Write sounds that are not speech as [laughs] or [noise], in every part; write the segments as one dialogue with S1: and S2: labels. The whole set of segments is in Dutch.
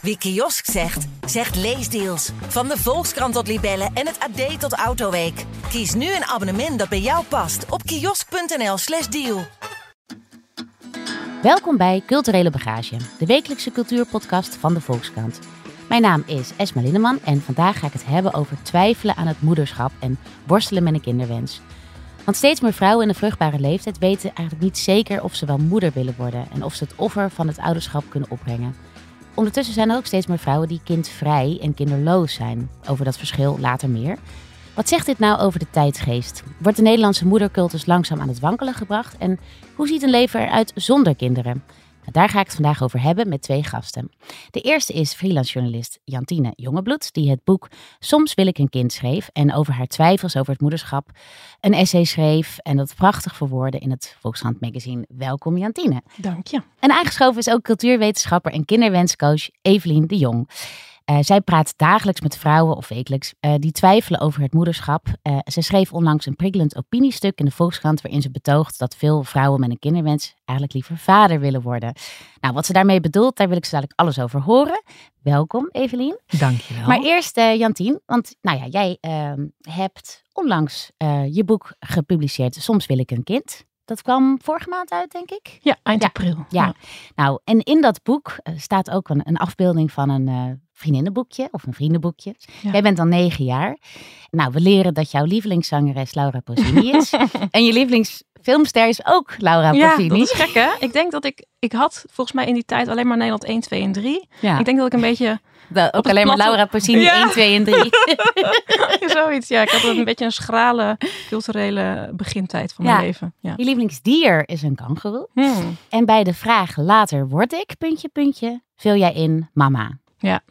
S1: Wie kiosk zegt, zegt leesdeals. Van de Volkskrant tot Libellen en het AD tot Autoweek. Kies nu een abonnement dat bij jou past op kiosk.nl/slash deal.
S2: Welkom bij Culturele Bagage, de wekelijkse cultuurpodcast van de Volkskrant. Mijn naam is Esma Linneman en vandaag ga ik het hebben over twijfelen aan het moederschap en worstelen met een kinderwens. Want steeds meer vrouwen in de vruchtbare leeftijd weten eigenlijk niet zeker of ze wel moeder willen worden en of ze het offer van het ouderschap kunnen opbrengen. Ondertussen zijn er ook steeds meer vrouwen die kindvrij en kinderloos zijn. Over dat verschil later meer. Wat zegt dit nou over de tijdsgeest? Wordt de Nederlandse moedercultus langzaam aan het wankelen gebracht? En hoe ziet een leven eruit zonder kinderen? Nou, daar ga ik het vandaag over hebben met twee gasten. De eerste is freelancejournalist Jantine Jongebloed, die het boek Soms wil ik een kind schreef en over haar twijfels over het moederschap een essay schreef en dat prachtig verwoordde in het Volkskrant magazine. Welkom Jantine.
S3: Dank je.
S2: En aangeschoven is ook cultuurwetenschapper en kinderwenscoach Evelien de Jong. Uh, zij praat dagelijks met vrouwen of wekelijks uh, die twijfelen over het moederschap. Uh, ze schreef onlangs een prikkelend opiniestuk in de Volkskrant waarin ze betoogt dat veel vrouwen met een kinderwens eigenlijk liever vader willen worden. Nou, wat ze daarmee bedoelt, daar wil ik zo dadelijk alles over horen. Welkom, Evelien.
S3: Dankjewel.
S2: Maar eerst Jantien, want nou ja, jij ehm, hebt onlangs je boek gepubliceerd. Soms wil ik een kind. Dat kwam vorige maand uit, denk ik.
S3: Ja, eind april.
S2: Ja. ja. nou, en in dat boek staat ook een, een afbeelding van een vriendinnenboekje of een vriendenboekje. Ja. Jij bent dan negen jaar. Nou, we leren dat jouw lievelingszangeres Laura Pausini is. [laughs] en je lievelingsfilmster is ook Laura
S3: ja,
S2: Pausini.
S3: dat is gek hè? Ik denk dat ik, ik had volgens mij in die tijd alleen maar Nederland 1, 2 en 3. Ja. Ik denk dat ik een beetje... [laughs]
S2: De, ook alleen maar Laura Pausini ja. 1, 2 en 3. [laughs]
S3: Zoiets, ja. Ik had een beetje een schrale culturele begintijd van mijn leven. Ja.
S2: Je lievelingsdier is een kangoeroe. Hmm. En bij de vraag later word ik, puntje, puntje, vul jij in mama.
S3: Ja.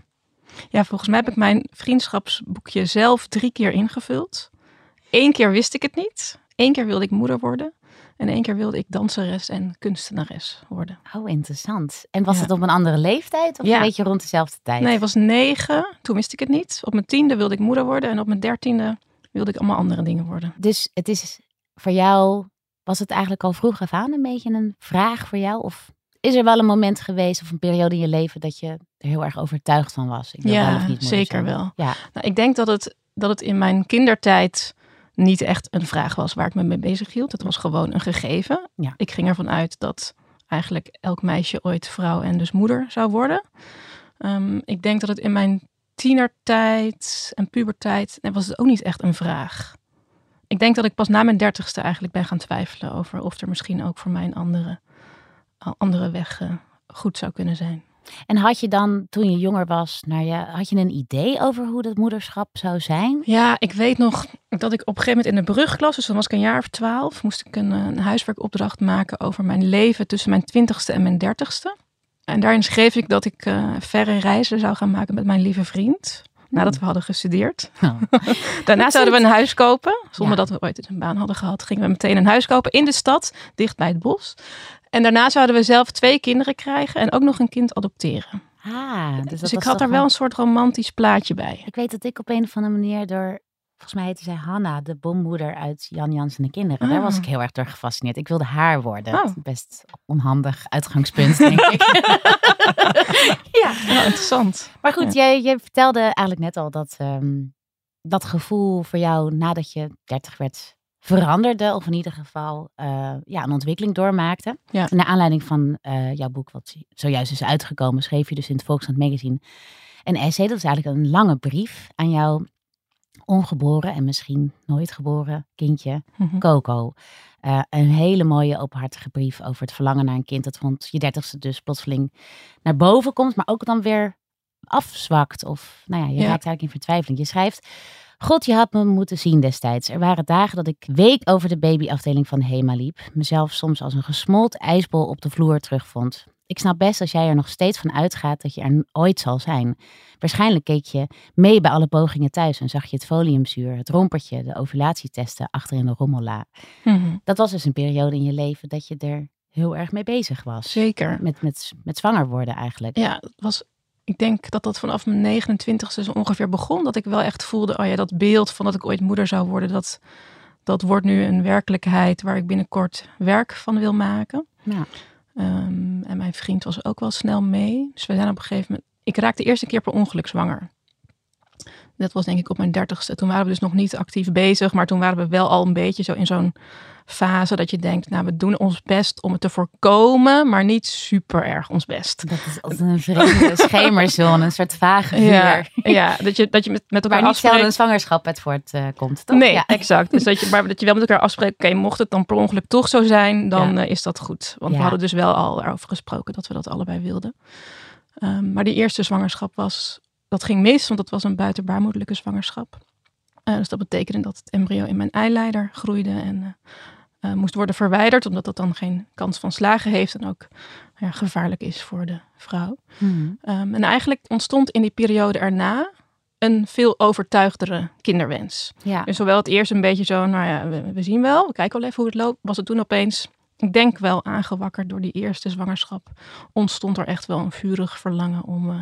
S3: Ja, volgens mij heb ik mijn vriendschapsboekje zelf drie keer ingevuld. Eén keer wist ik het niet. Eén keer wilde ik moeder worden. En één keer wilde ik danseres en kunstenares worden.
S2: Oh, interessant. En was het op een andere leeftijd of ja. een beetje rond dezelfde tijd?
S3: Nee, het was negen. Toen wist ik het niet. Op mijn tiende wilde ik moeder worden. En op mijn dertiende wilde ik allemaal andere dingen worden.
S2: Dus het is voor jou, was het eigenlijk al vroeg af aan een beetje een vraag voor jou? Of is er wel een moment geweest of een periode in je leven dat je er heel erg overtuigd van was?
S3: Ik ja, wel niet zeker zijn. wel. Ja. Nou, ik denk dat het, dat het in mijn kindertijd niet echt een vraag was waar ik me mee bezig hield. Het was gewoon een gegeven. Ja. Ik ging ervan uit dat eigenlijk elk meisje ooit vrouw en dus moeder zou worden. Um, ik denk dat het in mijn tienertijd en puberteit nee, was het ook niet echt een vraag. Ik denk dat ik pas na mijn dertigste eigenlijk ben gaan twijfelen over of er misschien ook voor mij een andere andere weg uh, goed zou kunnen zijn.
S2: En had je dan, toen je jonger was, nou ja, had je een idee over hoe dat moederschap zou zijn?
S3: Ja, ik weet nog dat ik op een gegeven moment in de brugklas, dus dan was ik een jaar of twaalf, moest ik een, een huiswerkopdracht maken over mijn leven tussen mijn twintigste en mijn dertigste. En daarin schreef ik dat ik uh, verre reizen zou gaan maken met mijn lieve vriend. Nadat we hadden gestudeerd. Oh. [laughs] [laughs] Daarna zouden we een huis kopen. Zonder dat we ooit een baan hadden gehad, gingen we meteen een huis kopen in de stad, dicht bij het bos. En daarna zouden we zelf twee kinderen krijgen en ook nog een kind adopteren.
S2: Ah,
S3: dus, dus ik had daar wel een soort romantisch plaatje bij.
S2: Ik weet dat ik op een of andere manier door, volgens mij heette zij Hanna, de bommoeder uit Jan Jans en de Kinderen. Daar was ik ah. heel erg door gefascineerd. Ik wilde haar worden. Oh. Best onhandig uitgangspunt, denk ik. [laughs]
S3: ja. interessant.
S2: Maar goed, ja. jij, jij vertelde eigenlijk net al dat um, dat gevoel voor jou nadat je dertig werd veranderde, of in ieder geval uh, ja, een ontwikkeling doormaakte. Ja. Naar aanleiding van uh, jouw boek, wat zojuist is uitgekomen, schreef je dus in het Volkskrant Magazine een essay. Dat is eigenlijk een lange brief aan jouw ongeboren en misschien nooit geboren kindje, mm Coco. Uh, een hele mooie openhartige brief over het verlangen naar een kind dat rond je dertigste dus plotseling naar boven komt, maar ook dan weer afzwakt. Of nou ja, je raakt eigenlijk in vertwijfeling. Je schrijft, God, je had me moeten zien destijds. Er waren dagen dat ik week over de babyafdeling van Hema liep. Mezelf soms als een gesmold ijsbol op de vloer terugvond. Ik snap best als jij er nog steeds van uitgaat dat je er ooit zal zijn. Waarschijnlijk keek je mee bij alle pogingen thuis en zag je het foliumzuur, het rompertje, de ovulatietesten achter in de rommella. Mm Dat was dus een periode in je leven dat je er heel erg mee bezig was.
S3: Zeker.
S2: Met, met, met zwanger worden eigenlijk.
S3: Ja, het was ik denk dat dat vanaf mijn 29ste zo ongeveer begon. Dat ik wel echt voelde, oh ja, dat beeld van dat ik ooit moeder zou worden, dat, dat wordt nu een werkelijkheid waar ik binnenkort werk van wil maken. Ja. Um, en mijn vriend was ook wel snel mee. Dus we zijn op een gegeven moment ik raakte de eerste keer per ongeluk zwanger. Dat was denk ik op mijn dertigste. Toen waren we dus nog niet actief bezig, maar toen waren we wel al een beetje zo in zo'n fase dat je denkt, nou we doen ons best om het te voorkomen, maar niet super erg ons best.
S2: Dat is als een vreemde [laughs] schemerzone, een soort vage vuur.
S3: Ja, ja, dat je, dat je met, met elkaar
S2: maar
S3: niet zelf
S2: een zwangerschap het voortkomt, komt, toch?
S3: Nee, exact. Dus dat je, maar dat je wel met elkaar afspreekt, oké, mocht het dan per ongeluk toch zo zijn, dan eh, is dat goed. Want we hadden dus wel al erover gesproken dat we dat allebei wilden. Um, maar die eerste zwangerschap was, dat ging mis, want dat was een buitenbaarmoedelijke zwangerschap. Uh, dus dat betekende dat het embryo in mijn eileider groeide en uh, moest worden verwijderd, omdat dat dan geen kans van slagen heeft en ook ja, gevaarlijk is voor de vrouw. Hmm. Um, en eigenlijk ontstond in die periode erna een veel overtuigdere kinderwens. Ja. Dus zowel het eerst een beetje zo, nou ja, we, we, zien wel, we kijken wel even hoe het loopt, was het toen opeens ik denk wel aangewakkerd door die eerste zwangerschap, ontstond er echt wel een vurig verlangen om uh,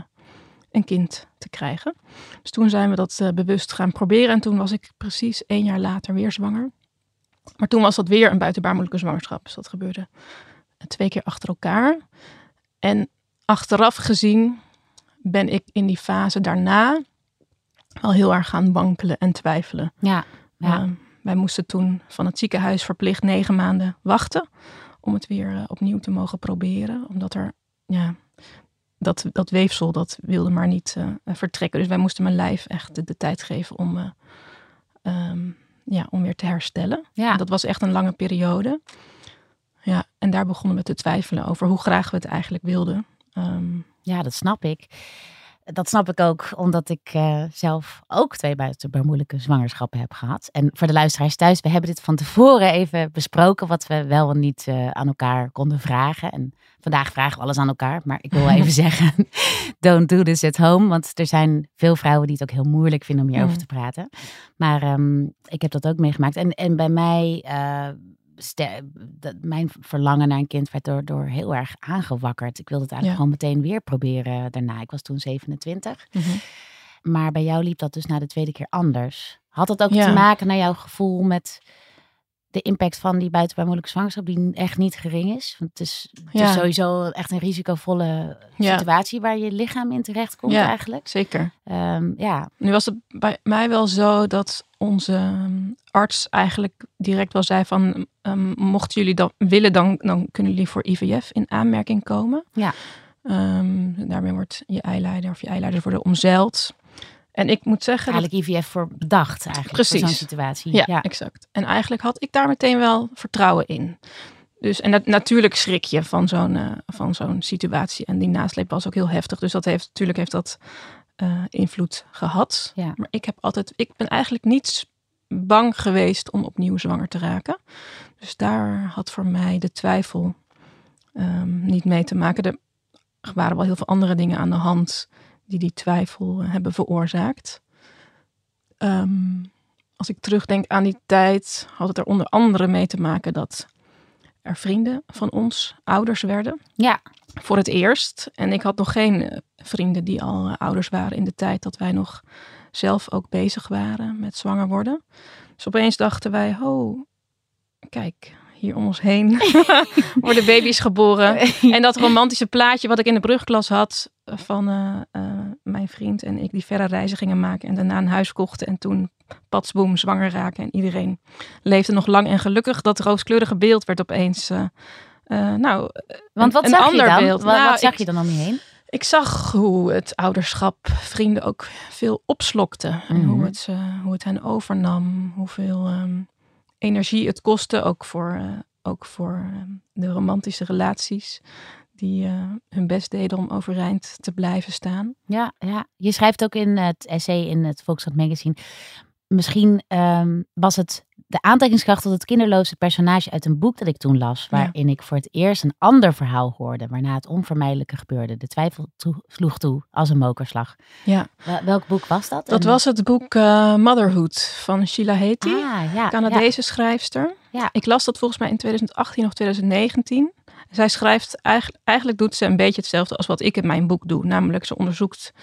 S3: een kind te krijgen. Dus toen zijn we dat uh, bewust gaan proberen en toen was ik precies één jaar later weer zwanger. Maar toen was dat weer een buitenbaarmoedelijke zwangerschap. Dus dat gebeurde twee keer achter elkaar. En achteraf gezien ben ik in die fase daarna al heel erg gaan wankelen en twijfelen.
S2: Ja, ja.
S3: Uh, wij moesten toen van het ziekenhuis verplicht negen maanden wachten om het weer uh, opnieuw te mogen proberen. Omdat er, ja, dat, dat weefsel dat wilde maar niet uh, vertrekken. Dus wij moesten mijn lijf echt de, de tijd geven om, uh, um, ja, om weer te herstellen. Ja. dat was echt een lange periode. Ja, en daar begonnen we te twijfelen over hoe graag we het eigenlijk wilden. Um,
S2: ja, dat snap ik. Dat snap ik ook, omdat ik uh, zelf ook twee buitenbaarmoedelijke zwangerschappen heb gehad. En voor de luisteraars thuis, we hebben dit van tevoren even besproken, wat we wel en niet uh, aan elkaar konden vragen. En vandaag vragen we alles aan elkaar, maar ik wil even [laughs] zeggen, don't do this at home. Want er zijn veel vrouwen die het ook heel moeilijk vinden om hierover mm. te praten. Maar um, ik heb dat ook meegemaakt. En, en bij mij... Uh, dat mijn verlangen naar een kind werd door, door heel erg aangewakkerd. Ik wilde het eigenlijk gewoon meteen weer proberen daarna. Ik was toen 27. Mhm. Maar bij jou liep dat dus na de tweede keer anders. Had dat ook te maken naar jouw gevoel met de impact van die buitenbaarmoedelijke zwangerschap, die echt niet gering is? Want het is, het is sowieso echt een risicovolle situatie waar je lichaam in terecht komt eigenlijk.
S3: Zeker.
S2: Um, ja.
S3: Nu was het bij mij wel zo dat onze ehm, arts eigenlijk direct wel zei van um, mochten jullie dat willen, dan, dan kunnen jullie voor IVF in aanmerking komen.
S2: Ja.
S3: daarmee wordt je eileider of je eileider worden omzeild. En ik moet zeggen.
S2: Eigenlijk IVF voor bedacht, eigenlijk. Precies. Voor zo'n situatie.
S3: Ja, exact. En eigenlijk had ik daar meteen wel vertrouwen in. Dus, en dat, natuurlijk schrik je van zo'n uh, van zo'n situatie. En die nasleep was ook heel heftig. Dus dat heeft natuurlijk heeft dat uh, invloed gehad.
S2: Ja.
S3: Maar ik heb altijd. Ik ben eigenlijk niet bang geweest om opnieuw zwanger te raken. Dus daar had voor mij de twijfel um, niet mee te maken. Er waren wel heel veel andere dingen aan de hand die die twijfel eh, hebben veroorzaakt. Um, als ik terugdenk aan die tijd, had het er onder andere mee te maken dat er vrienden van ons ouders werden.
S2: Ja.
S3: Voor het eerst. En ik had nog geen eh, vrienden die al eh, ouders waren in de tijd dat wij nog zelf ook bezig waren met zwanger worden. Dus opeens dachten wij, oh, kijk, hier om ons heen [laughs] worden baby's geboren. [laughs] en dat romantische plaatje wat ik in de brugklas had van uh, uh, mijn vriend en ik die verre reizen gingen maken en daarna een huis kochten en toen patsboom zwanger raken en iedereen leefde nog lang en gelukkig. Dat rooskleurige beeld werd opeens, uh, nou,
S2: Want wat
S3: een,
S2: zag
S3: ander
S2: je dan?
S3: beeld.
S2: Wat,
S3: nou,
S2: wat zag ik, je dan om je heen?
S3: Ik zag hoe het ouderschap vrienden ook veel opslokte. En mm -hmm. hoe, het, hoe het hen overnam, hoeveel um, energie het kostte, ook voor, uh, ook voor uh, de romantische relaties. Die uh, hun best deden om overeind te blijven staan.
S2: Ja, ja, je schrijft ook in het essay in het Volkskrant Magazine. Misschien um, was het de aantrekkingskracht tot het kinderloze personage uit een boek dat ik toen las, waarin ja. ik voor het eerst een ander verhaal hoorde, waarna het onvermijdelijke gebeurde. De twijfel toe, sloeg toe als een mokerslag.
S3: Ja.
S2: Welk boek was dat?
S3: Dat en... was het boek uh, Motherhood van Sheila Heti,
S2: ah, ja,
S3: Canadese
S2: ja.
S3: schrijfster.
S2: Ja.
S3: Ik las dat volgens mij in 2018 of 2019. Zij schrijft, eigenlijk, eigenlijk doet ze een beetje hetzelfde als wat ik in mijn boek doe. Namelijk, ze onderzoekt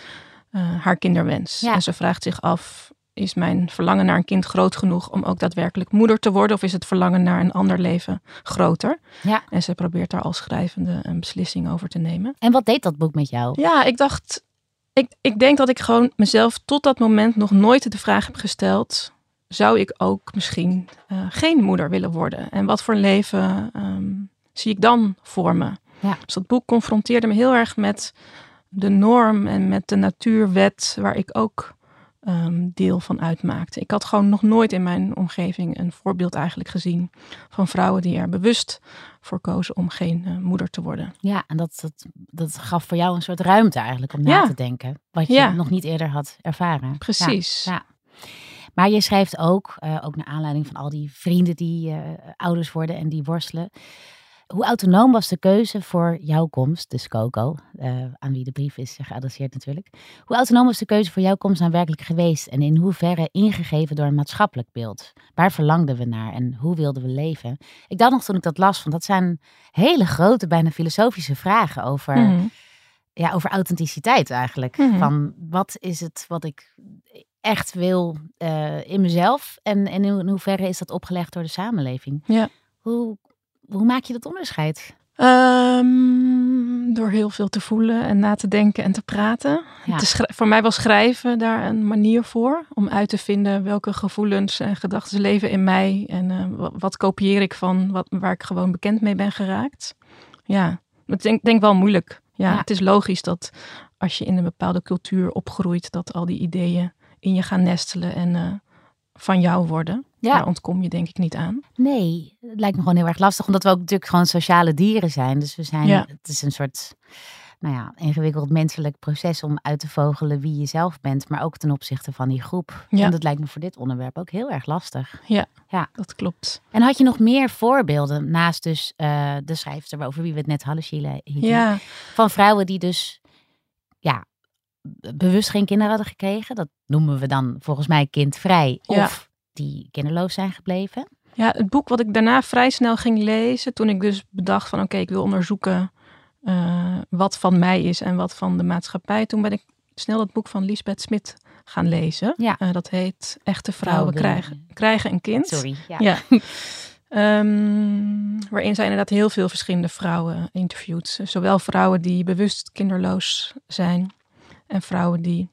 S3: uh, haar kinderwens. En ze vraagt zich af, is mijn verlangen naar een kind groot genoeg om ook daadwerkelijk moeder te worden? Of is het verlangen naar een ander leven groter?
S2: Ja.
S3: En ze probeert daar als schrijvende een beslissing over te nemen.
S2: En wat deed dat boek met jou?
S3: Ja, ik dacht, Ik, ik denk dat ik gewoon mezelf tot dat moment nog nooit de vraag heb gesteld: zou ik ook misschien uh, geen moeder willen worden? En wat voor leven um, zie ik dan voor me? Ja. Dus dat boek confronteerde me heel erg met de norm en met de natuurwet, waar ik ook um, deel van uitmaakte. Ik had gewoon nog nooit in mijn omgeving een voorbeeld eigenlijk gezien van vrouwen die er bewust voor kozen om geen uh, moeder te worden.
S2: Ja, en dat, dat, dat gaf voor jou een soort ruimte eigenlijk om na te denken, wat je nog niet eerder had ervaren.
S3: Precies.
S2: Ja, Maar je schrijft ook, uh, ook naar aanleiding van al die vrienden die uh, ouders worden en die worstelen, hoe autonoom was de keuze voor jouw komst, dus Coco, uh, aan wie de brief is geadresseerd natuurlijk. Hoe autonoom was de keuze voor jouw komst nou werkelijk geweest en in hoeverre ingegeven door een maatschappelijk beeld? Waar verlangden we naar en hoe wilden we leven? Ik dacht nog toen ik dat las, want dat zijn hele grote, bijna filosofische vragen over, mhm. ja, over authenticiteit eigenlijk. Mhm. Van wat is het wat ik echt wil uh, in mezelf en, en in hoeverre is dat opgelegd door de samenleving?
S3: Ja.
S2: Hoe hoe maak je dat onderscheid?
S3: Um, door heel veel te voelen en na te denken en te praten. Te voor mij was schrijven daar een manier voor. Om uit te vinden welke gevoelens en gedachten leven in mij. En uh, wat, kopieer ik van wat, waar ik gewoon bekend mee ben geraakt. Ja, ik denk, denk wel moeilijk. Ja, ja, het is logisch dat als je in een bepaalde cultuur opgroeit, dat al die ideeën in je gaan nestelen en uh, van jou worden. Ja. Daar ontkom je denk ik niet aan.
S2: Nee, het lijkt me gewoon heel erg lastig, omdat we ook natuurlijk gewoon sociale dieren zijn. Dus we zijn, ja. het is een soort, nou ja, ingewikkeld menselijk proces om uit te vogelen wie je zelf bent, maar ook ten opzichte van die groep. Ja. En dat lijkt me voor dit onderwerp ook heel erg lastig.
S3: Ja, ja. dat klopt.
S2: En had je nog meer voorbeelden naast dus uh, de schrijfster over wie we het net hadden, Sheila, ja. van vrouwen die dus ja, bewust geen kinderen hadden gekregen. Dat noemen we dan volgens mij kindvrij. Of die kinderloos zijn gebleven.
S3: Ja, het boek wat ik daarna vrij snel ging lezen. Toen ik dus bedacht van oké, ik wil onderzoeken uh, wat van mij is en wat van de maatschappij. Toen ben ik snel dat boek van Lisbeth Smit gaan lezen. Ja. Uh, dat heet Echte vrouwen krijgen, krijgen een kind.
S2: Sorry.
S3: Ja. ja. um, [laughs] waarin zij inderdaad heel veel verschillende vrouwen interviewt. Zowel vrouwen die bewust kinderloos zijn en vrouwen die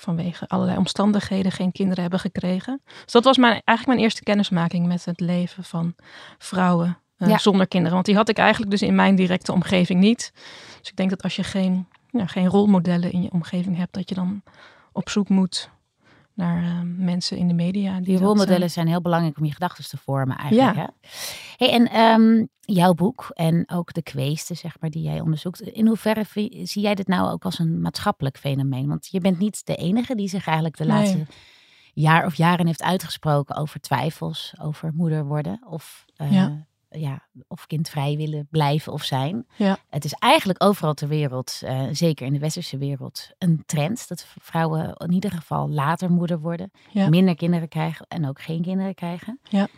S3: vanwege allerlei omstandigheden geen kinderen hebben gekregen. Dus dat was mijn, eigenlijk mijn eerste kennismaking met het leven van vrouwen uh, zonder kinderen. Want die had ik eigenlijk dus in mijn directe omgeving niet. Dus ik denk dat als je geen, ja, geen rolmodellen in je omgeving hebt, dat je dan op zoek moet naar uh, mensen in de media.
S2: Die, rolmodellen uh, zijn heel belangrijk om je gedachten te vormen eigenlijk. Ja. Hè? Hey, en um, jouw boek en ook de kweesten, zeg maar, die jij onderzoekt. In hoeverre zie jij dit nou ook als een maatschappelijk fenomeen? Want je bent niet de enige die zich eigenlijk de laatste nee. jaar of jaren heeft uitgesproken over twijfels over moeder worden. Of uh, ja ja, of kindvrij willen blijven of zijn. Ja. Het is eigenlijk overal ter wereld, uh, zeker in de westerse wereld, een trend dat vrouwen in ieder geval later moeder worden, ja. minder kinderen krijgen en ook geen kinderen krijgen.
S3: Ja.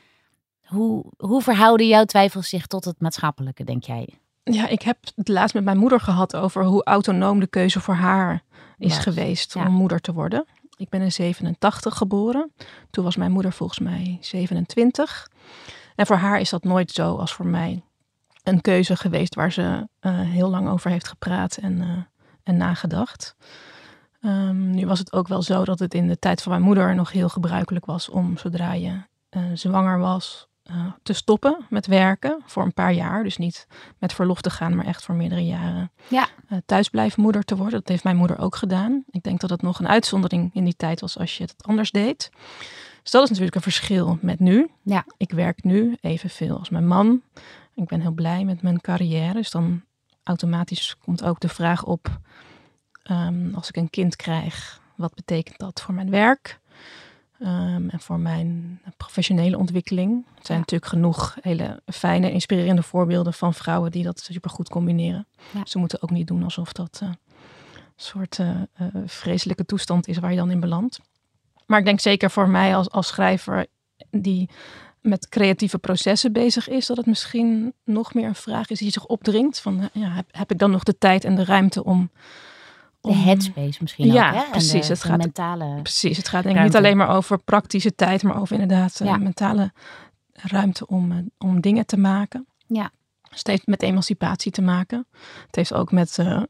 S2: Hoe, hoe verhouden jouw twijfels zich tot het maatschappelijke, denk jij?
S3: Ja, ik heb het laatst met mijn moeder gehad over hoe autonoom de keuze voor haar is geweest om moeder te worden. Ik ben in 87 geboren. Toen was mijn moeder volgens mij 27. En voor haar is dat nooit zo als voor mij een keuze geweest waar ze uh, heel lang over heeft gepraat en, uh, en nagedacht. Um, nu was het ook wel zo dat het in de tijd van mijn moeder nog heel gebruikelijk was om zodra je uh, zwanger was te stoppen met werken voor een paar jaar. Dus niet met verlof te gaan, maar echt voor meerdere jaren
S2: ja.
S3: thuisblijfmoeder te worden. Dat heeft mijn moeder ook gedaan. Ik denk dat het nog een uitzondering in die tijd was als je het anders deed. Dus dat is natuurlijk een verschil met nu.
S2: Ja.
S3: Ik werk nu evenveel als mijn man. Ik ben heel blij met mijn carrière. Dus dan automatisch komt ook de vraag op: um, als ik een kind krijg, wat betekent dat voor mijn werk? Um, en voor mijn professionele ontwikkeling. Er zijn ja. natuurlijk genoeg hele fijne, inspirerende voorbeelden van vrouwen die dat supergoed combineren. Ja. Ze moeten ook niet doen alsof dat uh, een soort uh, uh, vreselijke toestand is waar je dan in belandt. Maar ik denk zeker voor mij als, als schrijver die met creatieve processen bezig is, dat het misschien nog meer een vraag is die zich opdringt. Van, ja, heb, heb ik dan nog de tijd en de ruimte om...
S2: om... De headspace misschien
S3: ja,
S2: ook, hè?
S3: precies.
S2: De,
S3: het gaat,
S2: mentale
S3: precies, het gaat denk ik niet alleen maar over praktische tijd, maar over inderdaad ja. mentale ruimte om, uh, om dingen te maken.
S2: Ja.
S3: Dus het heeft met emancipatie te maken. Het heeft ook met uh,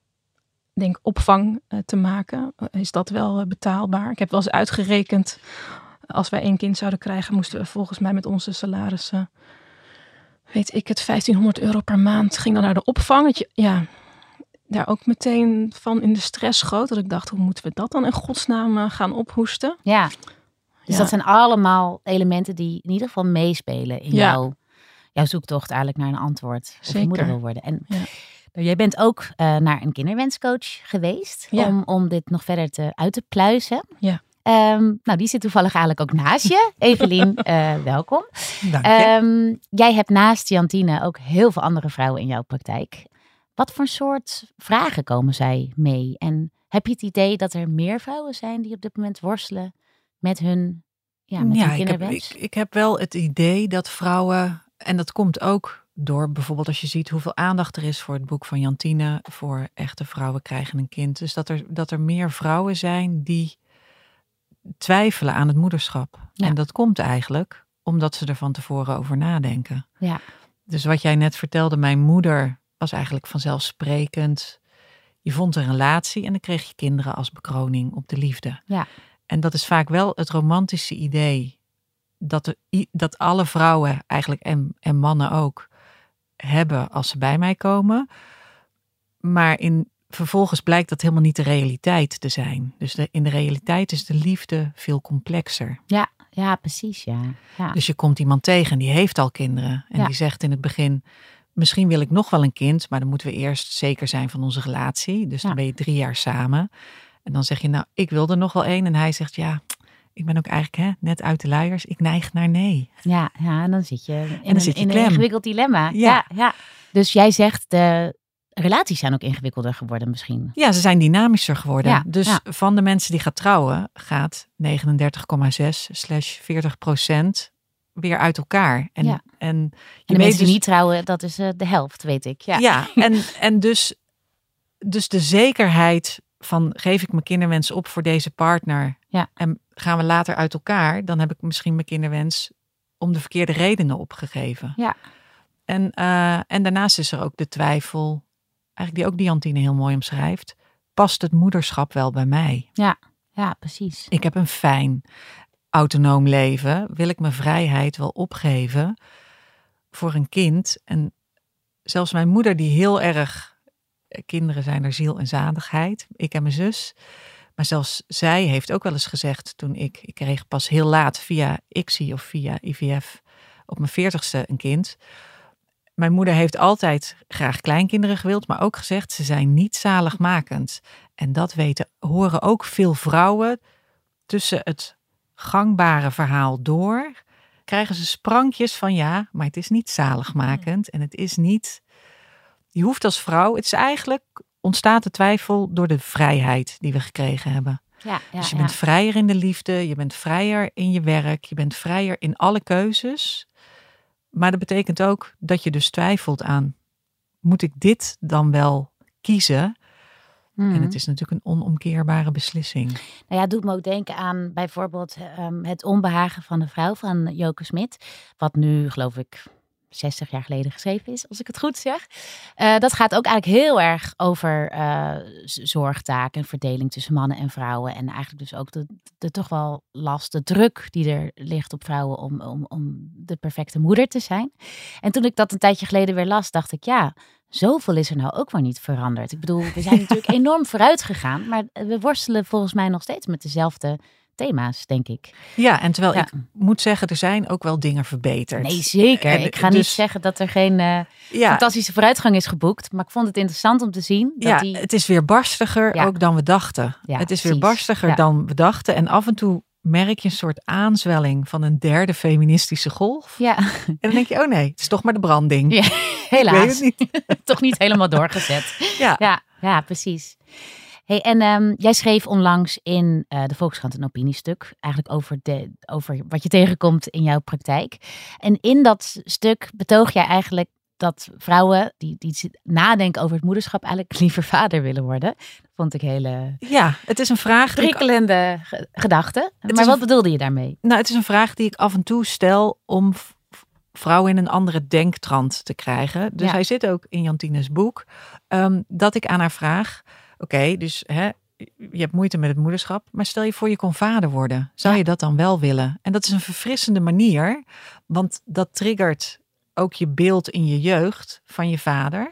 S3: denk opvang te maken. is dat wel betaalbaar? Ik heb wel eens uitgerekend, als wij één kind zouden krijgen, moesten we volgens mij met onze salarissen, weet ik het, 1500 euro per maand ging dan naar de opvang. Ja, daar ook meteen van in de stress schoot. Dat ik dacht, hoe moeten we dat dan in godsnaam gaan ophoesten?
S2: Ja, dus dat zijn allemaal elementen die in ieder geval meespelen in jouw, jouw zoektocht eigenlijk naar een antwoord. Of Zeker. moeder wil worden. En ja. Nou, jij bent ook uh, naar een kinderwenscoach geweest om, om dit nog verder te, uit te pluizen.
S3: Ja.
S2: Um, nou, die zit toevallig eigenlijk ook naast je. [laughs] Evelien, uh, welkom.
S4: Dank je. Um,
S2: jij hebt naast Jantine ook heel veel andere vrouwen in jouw praktijk. Wat voor soort vragen komen zij mee? En heb je het idee dat er meer vrouwen zijn die op dit moment worstelen met hun, ja, met ja, hun kinderwens?
S4: Ik heb, ik, ik heb wel het idee dat vrouwen, en dat komt ook door bijvoorbeeld als je ziet hoeveel aandacht er is voor het boek van Jantine, voor echte vrouwen krijgen een kind. Dus dat er, dat er meer vrouwen zijn die twijfelen aan het moederschap. En dat komt eigenlijk omdat ze er van tevoren over nadenken.
S2: Ja.
S4: Dus wat jij net vertelde, mijn moeder was eigenlijk vanzelfsprekend. Je vond een relatie en dan kreeg je kinderen als bekroning op de liefde.
S2: Ja.
S4: En dat is vaak wel het romantische idee dat, de, dat alle vrouwen eigenlijk en, en mannen ook hebben als ze bij mij komen. Maar in, vervolgens blijkt dat helemaal niet de realiteit te zijn. Dus de, in de realiteit is de liefde veel complexer.
S2: Ja, ja precies. Ja. ja.
S4: Dus je komt iemand tegen en die heeft al kinderen. En die zegt in het begin, misschien wil ik nog wel een kind, maar dan moeten we eerst zeker zijn van onze relatie. Dus dan ben je drie jaar samen. En dan zeg je, nou, ik wil er nog wel één. En hij zegt, ja, ik ben ook eigenlijk hè, net uit de luiers. Ik neig naar nee.
S2: Ja, ja en dan zit je in, en dan zit je in een ingewikkeld dilemma. Ja. ja. Ja, Dus jij zegt, de relaties zijn ook ingewikkelder geworden misschien.
S4: Ja, ze zijn dynamischer geworden. Ja, dus van de mensen die gaat trouwen, gaat 39,6 slash 40 procent weer uit elkaar. En, en,
S2: je de mensen die dus niet trouwen, dat is uh, de helft, weet ik. Ja,
S4: ja en, [laughs] en dus, dus de zekerheid van geef ik mijn kinderwens op voor deze partner
S2: ja.
S4: en gaan we later uit elkaar, dan heb ik misschien mijn kinderwens om de verkeerde redenen opgegeven.
S2: Ja.
S4: En, uh, en daarnaast is er ook de twijfel, eigenlijk die ook Diantine heel mooi omschrijft, past het moederschap wel bij mij?
S2: Ja, ja, precies.
S4: Ik heb een fijn autonoom leven. Wil ik mijn vrijheid wel opgeven voor een kind? En zelfs mijn moeder, die heel erg kinderen zijn er ziel en zadigheid. Ik en mijn zus. Maar zelfs zij heeft ook wel eens gezegd toen ik, ik kreeg pas heel laat via ICSI of via IVF op mijn veertigste een kind. Mijn moeder heeft altijd graag kleinkinderen gewild, maar ook gezegd ze zijn niet zaligmakend. En dat weten, horen ook veel vrouwen tussen het gangbare verhaal door. Krijgen ze sprankjes van ja, maar het is niet zaligmakend en het is niet je hoeft als vrouw, het is eigenlijk, ontstaat de twijfel door de vrijheid die we gekregen hebben.
S2: Ja, ja,
S4: dus je bent vrijer in de liefde, je bent vrijer in je werk, je bent vrijer in alle keuzes. Maar dat betekent ook dat je dus twijfelt aan, moet ik dit dan wel kiezen? En het mhm. is natuurlijk een onomkeerbare beslissing. Nou
S2: ja, het doet me ook denken aan bijvoorbeeld um, het onbehagen van de vrouw van Joke Smit. Wat nu, geloof ik, 60 jaar geleden geschreven is, als ik het goed zeg. Uh, dat gaat ook eigenlijk heel erg over uh, zorgtaken en verdeling tussen mannen en vrouwen. En eigenlijk dus ook de, de toch wel last, de druk die er ligt op vrouwen om, om, om de perfecte moeder te zijn. En toen ik dat een tijdje geleden weer las, dacht ik, ja, zoveel is er nou ook maar niet veranderd. Ik bedoel, we zijn [laughs] natuurlijk enorm vooruit gegaan, maar we worstelen volgens mij nog steeds met dezelfde thema's, denk ik.
S4: Ja, en terwijl ik moet zeggen, er zijn ook wel dingen verbeterd.
S2: Nee, zeker. ik ga niet dus- zeggen dat er geen uh, fantastische vooruitgang is geboekt, maar ik vond het interessant om te zien. Dat
S4: ja,
S2: die...
S4: het is weer barstiger ook dan we dachten. het is weer barstiger dan we dachten. En af en toe merk je een soort aanzwelling van een derde feministische golf.
S2: Ja.
S4: En dan denk je, oh nee, het is toch maar de branding.
S2: Ja, [laughs] helaas. Niet. [laughs] toch niet helemaal doorgezet.
S4: Ja.
S2: ja, ja precies. Hey, en um, jij schreef onlangs in uh, de Volkskrant een opiniestuk, eigenlijk over, de, over wat je tegenkomt in jouw praktijk. En in dat stuk betoog jij eigenlijk dat vrouwen die, die nadenken over het moederschap eigenlijk liever vader willen worden. Dat vond ik hele.
S4: Ja, het is een vraag.
S2: Prikkelende ik... gedachte. Maar wat bedoelde je daarmee?
S4: Nou, het is een vraag die ik af en toe stel om vrouwen in een andere denktrand te krijgen. Dus hij zit ook in Jantines boek. Um, dat ik aan haar vraag Oké, dus hè, je hebt moeite met het moederschap, maar stel je voor je kon vader worden. Zou je dat dan wel willen? En dat is een verfrissende manier, want dat triggert ook je beeld in je jeugd van je vader.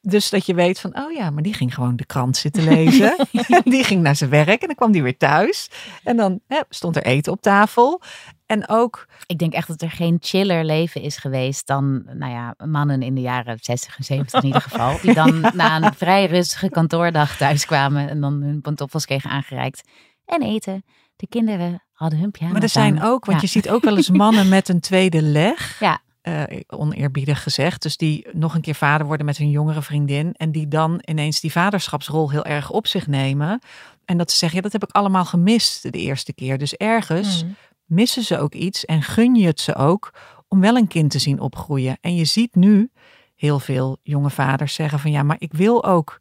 S4: Dus dat je weet van, oh ja, maar die ging gewoon de krant zitten [laughs] lezen. die ging naar zijn werk en dan kwam die weer thuis. En dan hè, stond er eten op tafel. En ook.
S2: Ik denk echt dat er geen chiller leven is geweest dan, nou ja, mannen in de jaren 60 en 70 in ieder geval. Die dan [laughs] na een vrij rustige kantoordag thuiskwamen en dan hun pantoffels kregen aangereikt. En eten. De kinderen hadden hun piano.
S4: Maar er zijn ook, want je ziet ook wel eens mannen met een tweede leg. [laughs]
S2: Ja.
S4: Uh, oneerbiedig gezegd. Dus die nog een keer vader worden met hun jongere vriendin. En die dan ineens die vaderschapsrol heel erg op zich nemen. En dat ze zeggen, ja, dat heb ik allemaal gemist de eerste keer. Dus ergens mm missen ze ook iets en gun je het ze ook om wel een kind te zien opgroeien. En je ziet nu heel veel jonge vaders zeggen van ja, maar ik wil ook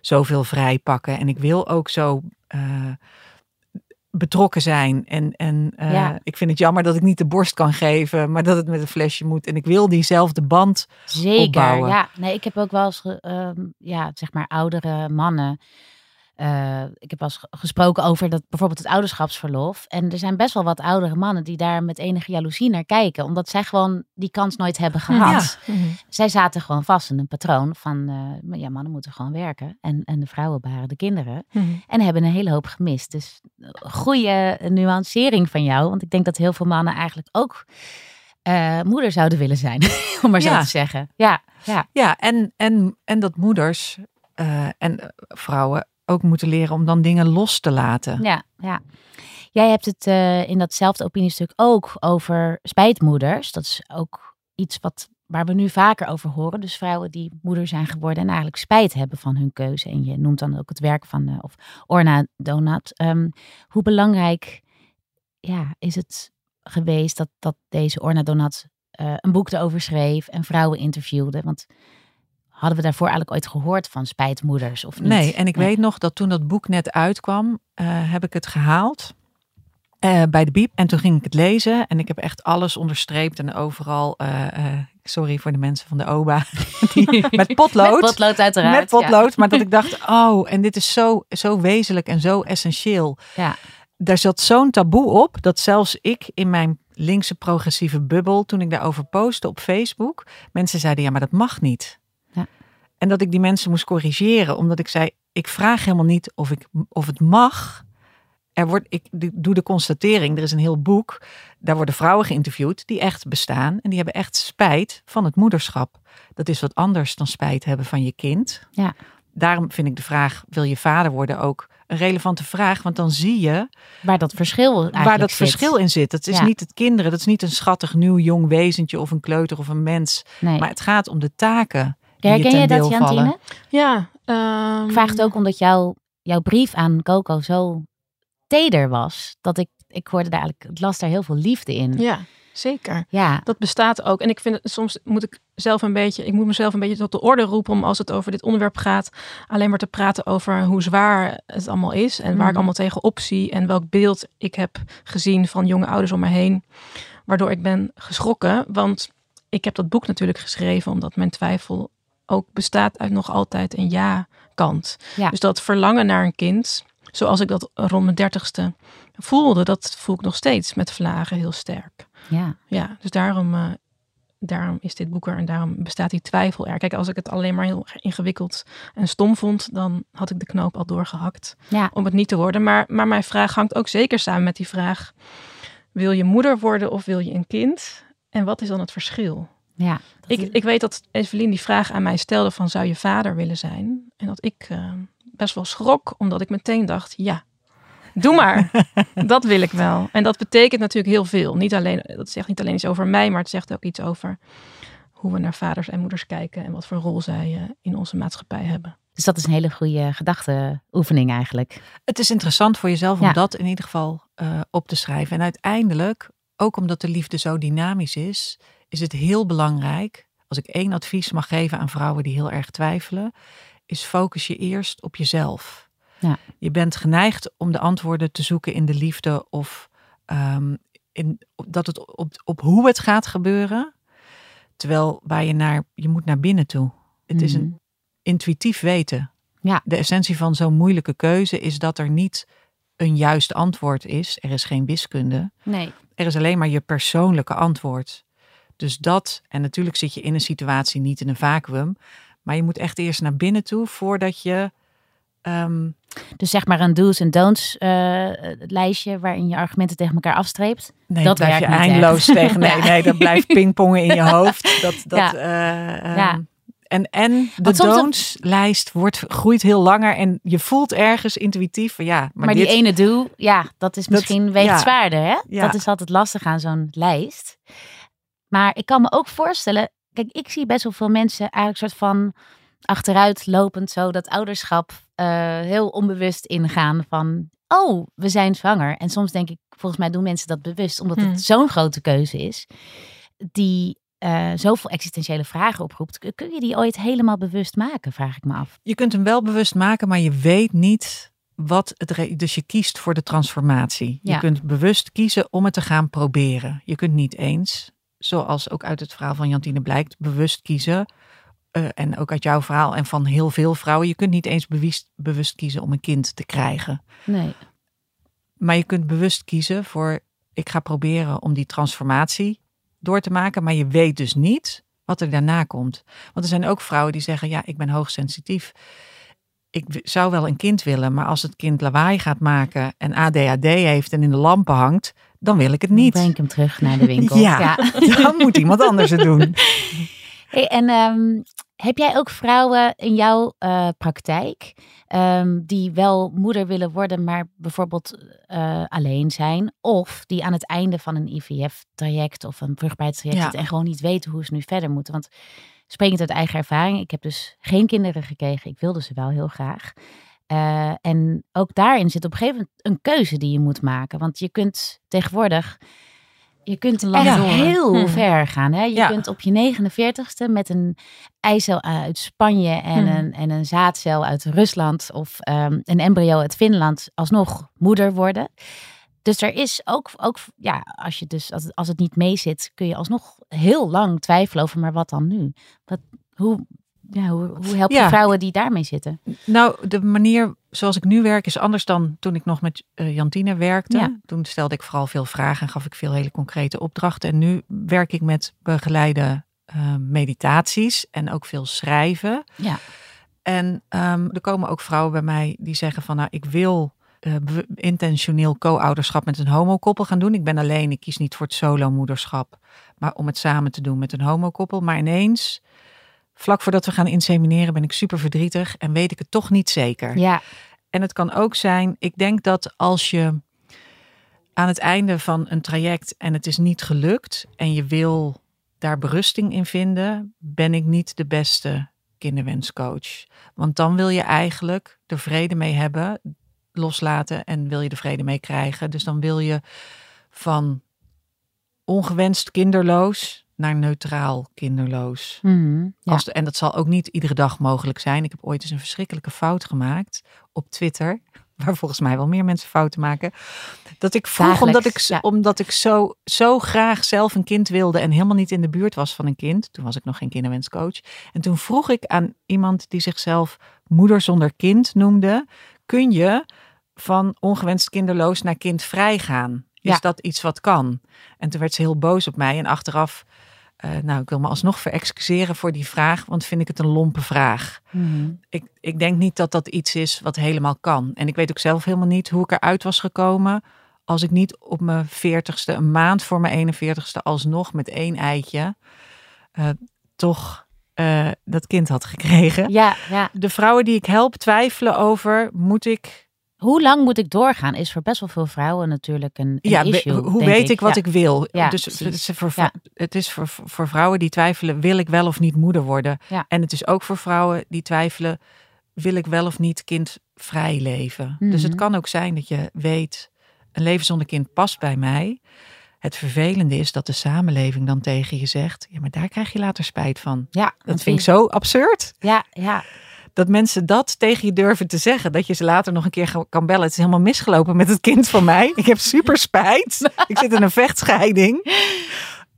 S4: zoveel vrij pakken en ik wil ook zo uh, betrokken zijn. En, en uh, ik vind het jammer dat ik niet de borst kan geven, maar dat het met een flesje moet. En ik wil diezelfde band
S2: Zeker,
S4: opbouwen.
S2: ja. Nee, ik heb ook wel eens, uh, ja, zeg maar oudere mannen uh, ik heb eens gesproken over dat, bijvoorbeeld het ouderschapsverlof. En er zijn best wel wat oudere mannen die daar met enige jaloezie naar kijken. Omdat zij gewoon die kans nooit hebben gehad. Ja. Mhm. Zij zaten gewoon vast in een patroon van, uh, ja, mannen moeten gewoon werken. En, en de vrouwen baren de kinderen. Mhm. En hebben een hele hoop gemist. Dus uh, goede nuancering van jou. Want ik denk dat heel veel mannen eigenlijk ook moeder zouden willen zijn. [laughs] om maar zo te zeggen. Ja,
S4: ja. ja en, en, en dat moeders en vrouwen ook moeten leren om dan dingen los te laten.
S2: Ja, ja. Jij hebt het uh, in datzelfde opiniestuk ook over spijtmoeders. Dat is ook iets wat, waar we nu vaker over horen. Dus vrouwen die moeder zijn geworden en eigenlijk spijt hebben van hun keuze. En je noemt dan ook het werk van uh, of Orna Donat. Um, hoe belangrijk ja, is het geweest dat, dat deze Orna Donat uh, een boek erover schreef en vrouwen interviewde? Want Hadden we daarvoor eigenlijk ooit gehoord van spijtmoeders of niet?
S4: Nee, en ik weet nog dat toen dat boek net uitkwam, uh, heb ik het gehaald uh, bij de Biep. En toen ging ik het lezen en ik heb echt alles onderstreept en overal, uh, sorry voor de mensen van de OBA, [laughs] die, [laughs] met potlood. met
S2: potlood uiteraard.
S4: Met potlood, maar dat [laughs] ik dacht, oh, en dit is zo, zo wezenlijk en zo essentieel.
S2: Ja.
S4: Daar zat zo'n taboe op, dat zelfs ik in mijn linkse progressieve bubbel, toen ik daarover postte op Facebook, mensen zeiden, ja, maar dat mag niet. En dat ik die mensen moest corrigeren, omdat ik zei: ik vraag helemaal niet of, ik, of het mag. Er wordt, ik doe de constatering, er is een heel boek, daar worden vrouwen geïnterviewd die echt bestaan en die hebben echt spijt van het moederschap. Dat is wat anders dan spijt hebben van je kind.
S2: Ja.
S4: Daarom vind ik de vraag: wil je vader worden ook een relevante vraag, want dan zie je
S2: waar dat verschil
S4: waar dat verschil in zit. Het is niet het kinderen, dat is niet een schattig nieuw jong wezentje of een kleuter of een mens,
S2: nee.
S4: maar het gaat om de taken
S2: Herken je dat, Jantine?
S3: Ja.
S2: Um... Ik vraag het ook omdat jouw, jouw brief aan Coco zo teder was. Dat ik, ik hoorde daar eigenlijk, ik las daar heel veel liefde in.
S3: Ja, zeker.
S2: Ja.
S3: Dat bestaat ook. En ik vind het, soms moet ik zelf een beetje, ik moet mezelf een beetje tot de orde roepen om als het over dit onderwerp gaat, alleen maar te praten over hoe zwaar het allemaal is en waar ik mhm. allemaal tegenop zie en welk beeld ik heb gezien van jonge ouders om me heen. Waardoor ik ben geschrokken, want ik heb dat boek natuurlijk geschreven omdat mijn twijfel ook bestaat uit nog altijd een ja-kant. Dus dat verlangen naar een kind, zoals ik dat rond mijn dertigste voelde, dat voel ik nog steeds met vlagen heel sterk.
S2: Ja,
S3: ja dus daarom, uh, daarom is dit boek er en daarom bestaat die twijfel er. Kijk, als ik het alleen maar heel ingewikkeld en stom vond, dan had ik de knoop al doorgehakt
S2: ja.
S3: om het niet te worden. Maar, maar mijn vraag hangt ook zeker samen met die vraag: wil je moeder worden of wil je een kind? En wat is dan het verschil?
S2: Ja,
S3: ik, ik weet dat Evelien die vraag aan mij stelde van zou je vader willen zijn? En dat ik uh, best wel schrok, omdat ik meteen dacht, ja, doe maar. [laughs] dat wil ik wel. En dat betekent natuurlijk heel veel. Niet alleen, dat zegt niet alleen iets over mij, maar het zegt ook iets over hoe we naar vaders en moeders kijken en wat voor rol zij uh, in onze maatschappij hebben.
S2: Dus dat is een hele goede gedachteoefening eigenlijk.
S4: Het is interessant voor jezelf om dat in ieder geval uh, op te schrijven. En uiteindelijk, ook omdat de liefde zo dynamisch is, is het heel belangrijk, als ik één advies mag geven aan vrouwen die heel erg twijfelen, is focus je eerst op jezelf.
S2: Ja.
S4: Je bent geneigd om de antwoorden te zoeken in de liefde of um, in, dat het op, op hoe het gaat gebeuren. Terwijl waar je naar, je moet naar binnen toe. Het is een mhm. intuïtief weten. Ja. De essentie van zo'n moeilijke keuze is dat er niet een juist antwoord is. Er is geen wiskunde.
S2: Nee.
S4: Er is alleen maar je persoonlijke antwoord. Dus dat, en natuurlijk zit je in een situatie niet in een vacuüm, maar je moet echt eerst naar binnen toe voordat je. Ehm,
S2: dus zeg maar een do's en don'ts uh, lijstje waarin je argumenten tegen elkaar afstreept.
S4: Nee, dat blijf je eindeloos [laughs] tegen. Nee, nee, dat blijft [laughs] pingpongen in je hoofd. Dat, dat, ja. Uh, ja. En, en de don'ts-lijst wordt, groeit heel langer en je voelt ergens intuïtief van ja.
S2: Maar, die ene do, ja, dat is misschien dat, weegt zwaarder. Hè? Dat is altijd lastig aan zo'n lijst. Maar ik kan me ook voorstellen, kijk, ik zie best wel veel mensen eigenlijk soort van achteruit lopend zo dat ouderschap uh, heel onbewust ingaan van, oh, we zijn zwanger. En soms denk ik, volgens mij doen mensen dat bewust, omdat het hmm. zo'n grote keuze is, die uh, zoveel existentiële vragen oproept. Kun je die ooit helemaal bewust maken, vraag ik me af.
S4: Je kunt hem wel bewust maken, maar je weet niet wat het. Dus je kiest voor de transformatie. Je kunt bewust kiezen om het te gaan proberen. Je kunt niet eens, zoals ook uit het verhaal van Jantine blijkt, bewust kiezen. Uh, en ook uit jouw verhaal en van heel veel vrouwen. Je kunt niet eens bewust, bewust kiezen om een kind te krijgen.
S2: Nee.
S4: Maar je kunt bewust kiezen voor. Ik ga proberen om die transformatie door te maken, maar je weet dus niet wat er daarna komt. Want er zijn ook vrouwen die zeggen: Ja, ik ben hoogsensitief. Ik zou wel een kind willen, maar als het kind lawaai gaat maken en ADHD heeft en in de lampen hangt, dan wil ik het niet.
S2: Dan breng ik hem terug naar de [laughs] winkel.
S4: ja, [laughs] dan moet iemand anders het doen. [laughs]
S2: Hey, en um, heb jij ook vrouwen in jouw uh, praktijk um, die wel moeder willen worden, maar bijvoorbeeld uh, alleen zijn? Of die aan het einde van een IVF-traject of een vruchtbaarheidstraject ja. en gewoon niet weten hoe ze nu verder moeten? Want sprekend uit eigen ervaring, ik heb dus geen kinderen gekregen. Ik wilde ze wel heel graag. Uh, en ook daarin zit op een gegeven moment een keuze die je moet maken. Want je kunt tegenwoordig je kunt echt heel hm. ver gaan. Hè? Je kunt op je 49ste met een eicel uit Spanje en, hm. een, en een zaadcel uit Rusland of um, een embryo uit Finland alsnog moeder worden. Dus er is ook, ook ja, als, je dus, als, het, als het niet mee zit, kun je alsnog heel lang twijfelen over, maar wat dan nu? Wat, hoe, ja, hoe, hoe help je vrouwen die daarmee zitten?
S4: Nou, de manier zoals ik nu werk is anders dan toen ik nog met uh, Jantine werkte. Toen stelde ik vooral veel vragen en gaf ik veel hele concrete opdrachten. En nu werk ik met begeleide uh, meditaties en ook veel schrijven.
S2: Ja.
S4: En um, er komen ook vrouwen bij mij die zeggen van nou, ik wil uh, intentioneel co-ouderschap met een homokoppel gaan doen. Ik ben alleen, ik kies niet voor het solo-moederschap, maar om het samen te doen met een homokoppel. Maar ineens vlak voordat we gaan insemineren ben ik super verdrietig en weet ik het toch niet zeker.
S2: Ja.
S4: En het kan ook zijn, ik denk dat als je aan het einde van een traject en het is niet gelukt en je wil daar berusting in vinden, ben ik niet de beste kinderwenscoach. Want dan wil je eigenlijk er vrede mee hebben, loslaten en wil je de vrede mee krijgen. Dus dan wil je van ongewenst kinderloos naar neutraal kinderloos.
S2: Mm
S4: Als en dat zal ook niet iedere dag mogelijk zijn. Ik heb ooit eens een verschrikkelijke fout gemaakt op Twitter. [laughs] Waar volgens mij wel meer mensen fouten maken. Dat ik vroeg, omdat ik, omdat ik zo, zo graag zelf een kind wilde. en helemaal niet in de buurt was van een kind. Toen was ik nog geen kinderwenscoach. En toen vroeg ik aan iemand die zichzelf moeder zonder kind noemde. Kun je van ongewenst kinderloos naar kindvrij gaan? Is dat iets wat kan? En toen werd ze heel boos op mij. En achteraf uh, nou, ik wil me alsnog verexcuseren voor die vraag, want vind ik het een lompe vraag.
S2: Mhm.
S4: ik, ik denk niet dat dat iets is wat helemaal kan. En ik weet ook zelf helemaal niet hoe ik eruit was gekomen als ik niet op mijn veertigste, een maand voor mijn 41ste, alsnog met één eitje, uh, toch uh, dat kind had gekregen.
S2: Ja, ja.
S4: De vrouwen die ik help twijfelen over, moet ik
S2: hoe lang moet ik doorgaan? Is voor best wel veel vrouwen natuurlijk een, een
S4: ja,
S2: issue.
S4: Hoe weet ik, wat ik wil? Ja, dus het is, voor, het is voor, voor vrouwen die twijfelen: wil ik wel of niet moeder worden? En het is ook voor vrouwen die twijfelen: wil ik wel of niet kindvrij leven? Dus het mhm. kan ook zijn dat je weet: een leven zonder kind past bij mij. Het vervelende is dat de samenleving dan tegen je zegt: ja, maar daar krijg je later spijt van.
S2: Ja,
S4: dat vind ik zo absurd.
S2: Ja, ja
S4: dat mensen dat tegen je durven te zeggen. Dat je ze later nog een keer kan bellen. Het is helemaal misgelopen met het kind van mij. Ik heb super spijt. [laughs] Ik zit in een vechtscheiding.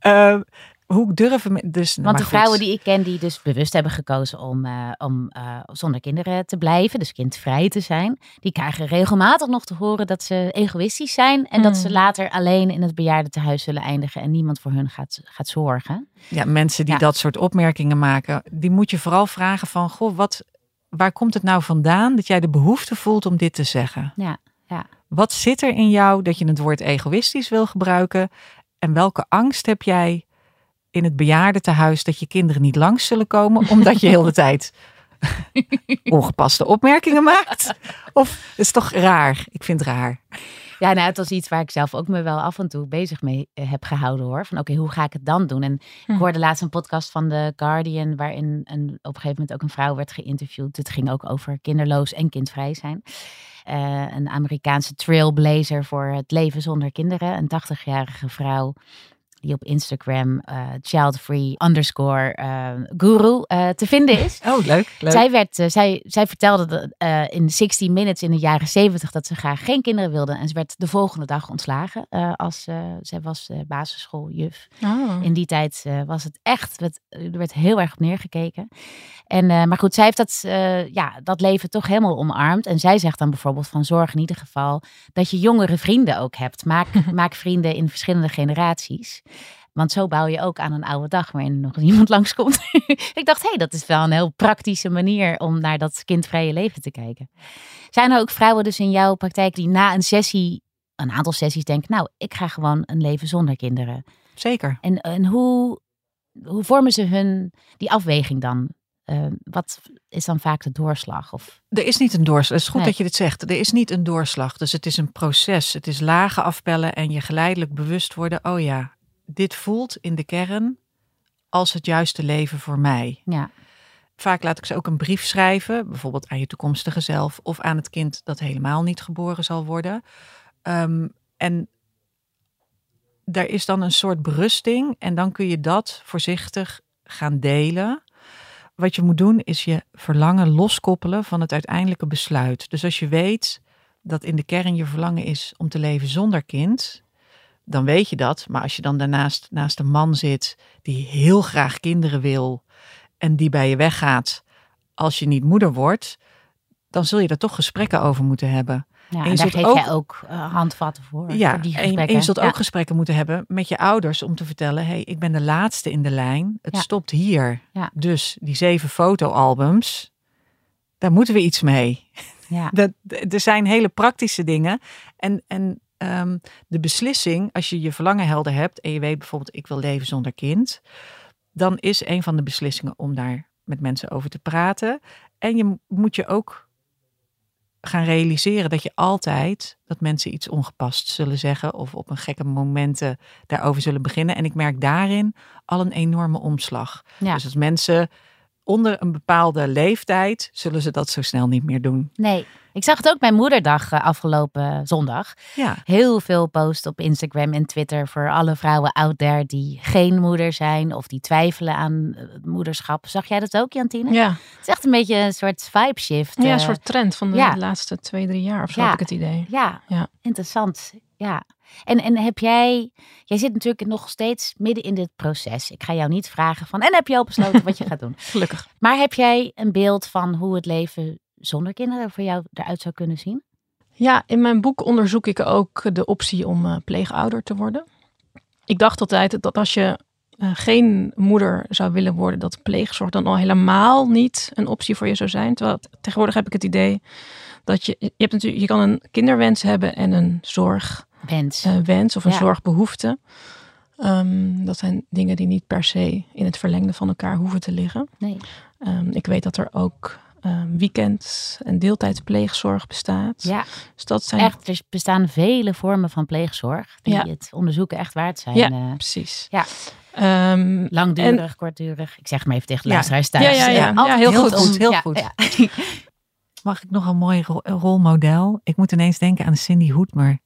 S4: Uh, hoe durven dus.
S2: Want de vrouwen die ik ken, die dus bewust hebben gekozen om, uh, om uh, zonder kinderen te blijven, dus kindvrij te zijn, die krijgen regelmatig nog te horen dat ze egoïstisch zijn en dat ze hmm. later alleen in het bejaardentehuis zullen eindigen en niemand voor hun gaat, gaat zorgen.
S4: Ja, mensen die dat soort opmerkingen maken, die moet je vooral vragen van, goh, wat, waar komt het nou vandaan dat jij de behoefte voelt om dit te zeggen?
S2: Ja, ja.
S4: Wat zit er in jou dat je het woord egoïstisch wil gebruiken? En welke angst heb jij in het bejaardentehuis dat je kinderen niet langs zullen komen, [laughs] omdat je heel de tijd ongepaste opmerkingen maakt? Of is toch raar? Ik vind het raar.
S2: Ja, nou, het was iets waar ik zelf ook me wel af en toe bezig mee eh, heb gehouden hoor. Van oké, hoe ga ik het dan doen? En ik hm. hoorde laatst een podcast van The Guardian, waarin een, op een gegeven moment ook een vrouw werd geïnterviewd. Het ging ook over kinderloos en kindvrij zijn. Uh, een Amerikaanse trailblazer voor het leven zonder kinderen. Een 80-jarige vrouw die op Instagram uh, childfree underscore uh, guru uh, te vinden is. [laughs]
S4: Oh, leuk. leuk.
S2: Zij, werd, zij, zij vertelde in 60 Minutes in de jaren 70 dat ze graag geen kinderen wilde. En ze werd de volgende dag ontslagen als zij was basisschooljuf. Oh. In die tijd was het echt, er werd heel erg op neergekeken. En, maar goed, zij heeft dat, ja, dat leven toch helemaal omarmd. En zij zegt dan bijvoorbeeld van zorg in ieder geval dat je jongere vrienden ook hebt. Maak, [laughs] maak vrienden in verschillende generaties. Want zo bouw je ook aan een oude dag waarin er nog [laughs] iemand langskomt. ik dacht, hé, hey, dat is wel een heel praktische manier om naar dat kindvrije leven te kijken. Zijn er ook vrouwen dus in jouw praktijk die na een sessie, een aantal sessies denken, nou, ik ga gewoon een leven zonder kinderen?
S4: Zeker.
S2: En, en hoe, hoe vormen ze hun, die afweging dan? Uh, wat is dan vaak de doorslag? Of...
S4: Er is niet een doorslag. Het is goed dat je dit zegt. Er is niet een doorslag. Dus het is een proces. Het is lagen afpellen en je geleidelijk bewust worden. Oh ja, dit voelt in de kern als het juiste leven voor mij.
S2: Ja.
S4: Vaak laat ik ze ook een brief schrijven, bijvoorbeeld aan je toekomstige zelf of aan het kind dat helemaal niet geboren zal worden. Ehm, en daar is dan een soort berusting en dan kun je dat voorzichtig gaan delen. Wat je moet doen is je verlangen loskoppelen van het uiteindelijke besluit. Dus als je weet dat in de kern je verlangen is om te leven zonder kind, dan weet je dat. Maar als je dan daarnaast naast een man zit die heel graag kinderen wil en die bij je weggaat als je niet moeder wordt, dan zul je daar toch gesprekken over moeten hebben.
S2: Ja, en, daar ook, jij ook uh, handvatten voor.
S4: Ja,
S2: die
S4: en, je zult ook gesprekken moeten hebben met je ouders om te vertellen: hey, ik ben de laatste in de lijn. Het stopt hier. Dus die zeven fotoalbums, daar moeten we iets mee.
S2: Ja. [laughs]
S4: Dat, er zijn hele praktische dingen. En, en Ehm, de beslissing, als je je verlangen helder hebt en je weet bijvoorbeeld ik wil leven zonder kind, dan is een van de beslissingen om daar met mensen over te praten. En je moet je ook gaan realiseren dat je altijd dat mensen iets ongepast zullen zeggen of op een gekke momenten daarover zullen beginnen. En ik merk daarin al een enorme omslag. Dus als mensen onder een bepaalde leeftijd zullen ze dat zo snel niet meer doen.
S2: Nee, ik zag het ook bij moederdag eh, afgelopen zondag.
S4: Ja.
S2: Heel veel posts op Instagram en Twitter voor alle vrouwen out there die geen moeder zijn of die twijfelen aan eh, moederschap. Zag jij dat ook, Jantine?
S3: Ja.
S2: Het is echt een beetje een soort vibe shift.
S3: Ja, een eh. soort trend van de laatste twee, drie jaar of zo heb ik het idee.
S2: Ja, ja. interessant. Ja. En, en heb jij, jij zit natuurlijk nog steeds midden in dit proces. Ik ga jou niet vragen van, en heb je al besloten wat je gaat doen? [laughs]
S3: Gelukkig.
S2: Maar heb jij een beeld van hoe het leven zonder kinderen voor jou eruit zou kunnen zien?
S3: Ja, in mijn boek onderzoek ik ook de optie om uh, pleegouder te worden. Ik dacht altijd dat als je uh, geen moeder zou willen worden, dat pleegzorg dan al helemaal niet een optie voor je zou zijn. Terwijl tegenwoordig heb ik het idee dat je, je, hebt natuurlijk, je kan een kinderwens hebben en een zorgwens uh, wens of een zorgbehoefte. Um, dat zijn dingen die niet per se in het verlengde van elkaar hoeven te liggen.
S2: Nee.
S3: Um, ik weet dat er ook um, weekend- en deeltijdspleegzorg bestaat.
S2: Ja,
S3: dus dat zijn...
S2: echt, er bestaan vele vormen van pleegzorg die ja. het onderzoeken echt waard zijn.
S3: Ja, uh, precies.
S2: Ja. Um, Langdurig, en... kortdurig. Ik zeg maar even tegen de luisteraars thuis.
S3: Ja, ja, ja. ja. heel, heel, goed.
S4: Heel [laughs] goed. Mag ik nog een mooi rolmodel? Ik moet ineens denken aan Cindy Hoedmer.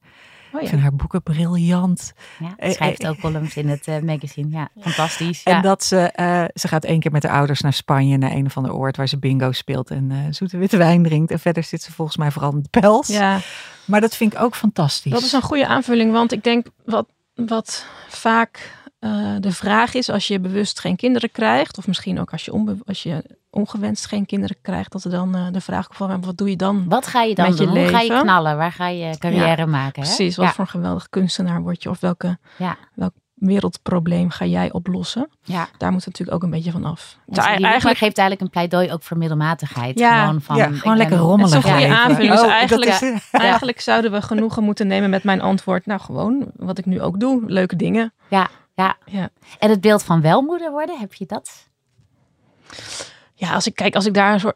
S4: Oh, ja. Ik vind haar boeken briljant.
S2: Ja, eh, schrijft eh, ook columns in het uh, magazine. Ja, fantastisch.
S4: En dat ze, uh, ze gaat één keer met haar ouders naar Spanje, naar een of ander oord waar ze bingo speelt en uh, zoete witte wijn drinkt. En verder zit ze volgens mij vooral in de pels.
S3: Ja.
S4: Maar dat vind ik ook fantastisch.
S3: Dat is een goede aanvulling, want ik denk wat, wat vaak uh, de vraag is als je bewust geen kinderen krijgt, of misschien ook als je, als je ongewenst geen kinderen krijgt, dat er dan uh, de vraag komt van wat doe je dan?
S2: Wat ga je dan
S3: met
S2: doen?
S3: Je Hoe
S2: ga je knallen? Waar ga je carrière maken?
S3: Hè? Precies, wat voor een geweldig kunstenaar word je? Of welke, ja. welk wereldprobleem ga jij oplossen? Ja. Daar moet het natuurlijk ook een beetje van af.
S2: Dus eigenlijk geeft eigenlijk een pleidooi ook voor middelmatigheid.
S4: Ja,
S2: gewoon,
S4: van, ja, gewoon lekker rommelen.
S3: Een goede aanvulling. Dus oh, eigenlijk, [laughs] eigenlijk zouden we genoegen moeten nemen met mijn antwoord. Nou, gewoon wat ik nu ook doe. Leuke dingen.
S2: Ja, ja. ja. En het beeld van welmoeder worden, heb je dat?
S3: Ja, als ik kijk, als ik daar een soort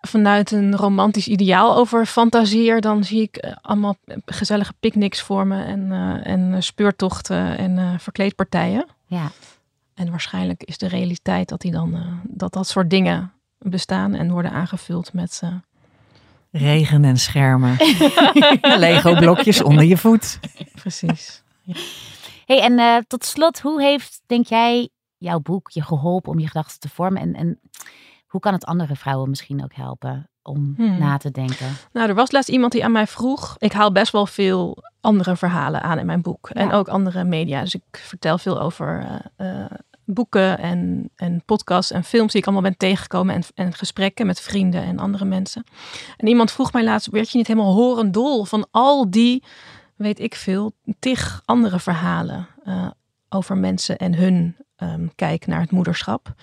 S3: vanuit een romantisch ideaal over fantaseer, dan zie ik eh, allemaal gezellige picknicks voor me en, uh, en speurtochten en uh, verkleedpartijen. Ja. En waarschijnlijk is de realiteit dat die dan dat dat soort dingen bestaan en worden aangevuld met
S4: regen en schermen, [laughs] Lego blokjes onder je voet.
S3: Precies. Ja.
S2: Hey, en tot slot, hoe heeft, denk jij, jouw boek je geholpen om je gedachten te vormen? En, en hoe kan het andere vrouwen misschien ook helpen om hmm. na te denken?
S3: Nou, er was laatst iemand die aan mij vroeg. Ik haal best wel veel andere verhalen aan in mijn boek. En ook andere media. Dus ik vertel veel over uh, boeken en, en podcasts en films die ik allemaal ben tegengekomen. En, en gesprekken met vrienden en andere mensen. En iemand vroeg mij laatst, werd je niet helemaal horendol van al die, weet ik veel, tig andere verhalen uh, over mensen en hun um, kijk naar het moederschap.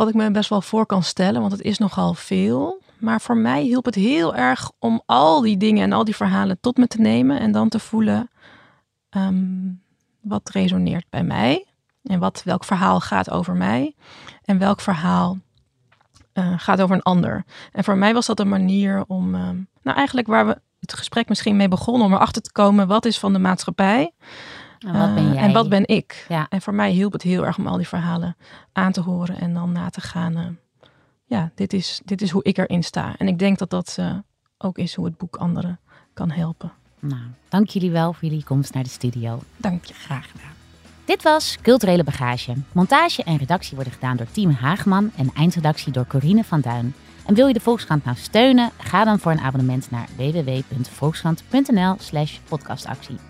S3: Wat ik me best wel voor kan stellen, want het is nogal veel. Maar voor mij hielp het heel erg om al die dingen en al die verhalen tot me te nemen en dan te voelen ehm, wat resoneert bij mij en wat, welk verhaal gaat over mij en welk verhaal uh, gaat over een ander. En voor mij was dat een manier om, ehm, nou eigenlijk waar we het gesprek misschien mee begonnen, om erachter te komen wat is van de maatschappij.
S2: En wat ben,
S3: uh, en wat ben ik? Ja. En voor mij hielp het heel erg om al die verhalen aan te horen en dan na te gaan. Uh, ja, dit is, dit is hoe ik erin sta. En ik denk dat dat uh, ook is hoe het boek anderen kan helpen.
S2: Nou, dank jullie wel voor jullie komst naar de studio.
S3: Dank je.
S4: Graag gedaan.
S2: Dit was Culturele Bagage. Montage en redactie worden gedaan door Team Haagman en eindredactie door Corine van Duin. En wil je de Volkskrant nou steunen? Ga dan voor een abonnement naar www.volkskrant.nl slash podcastactie.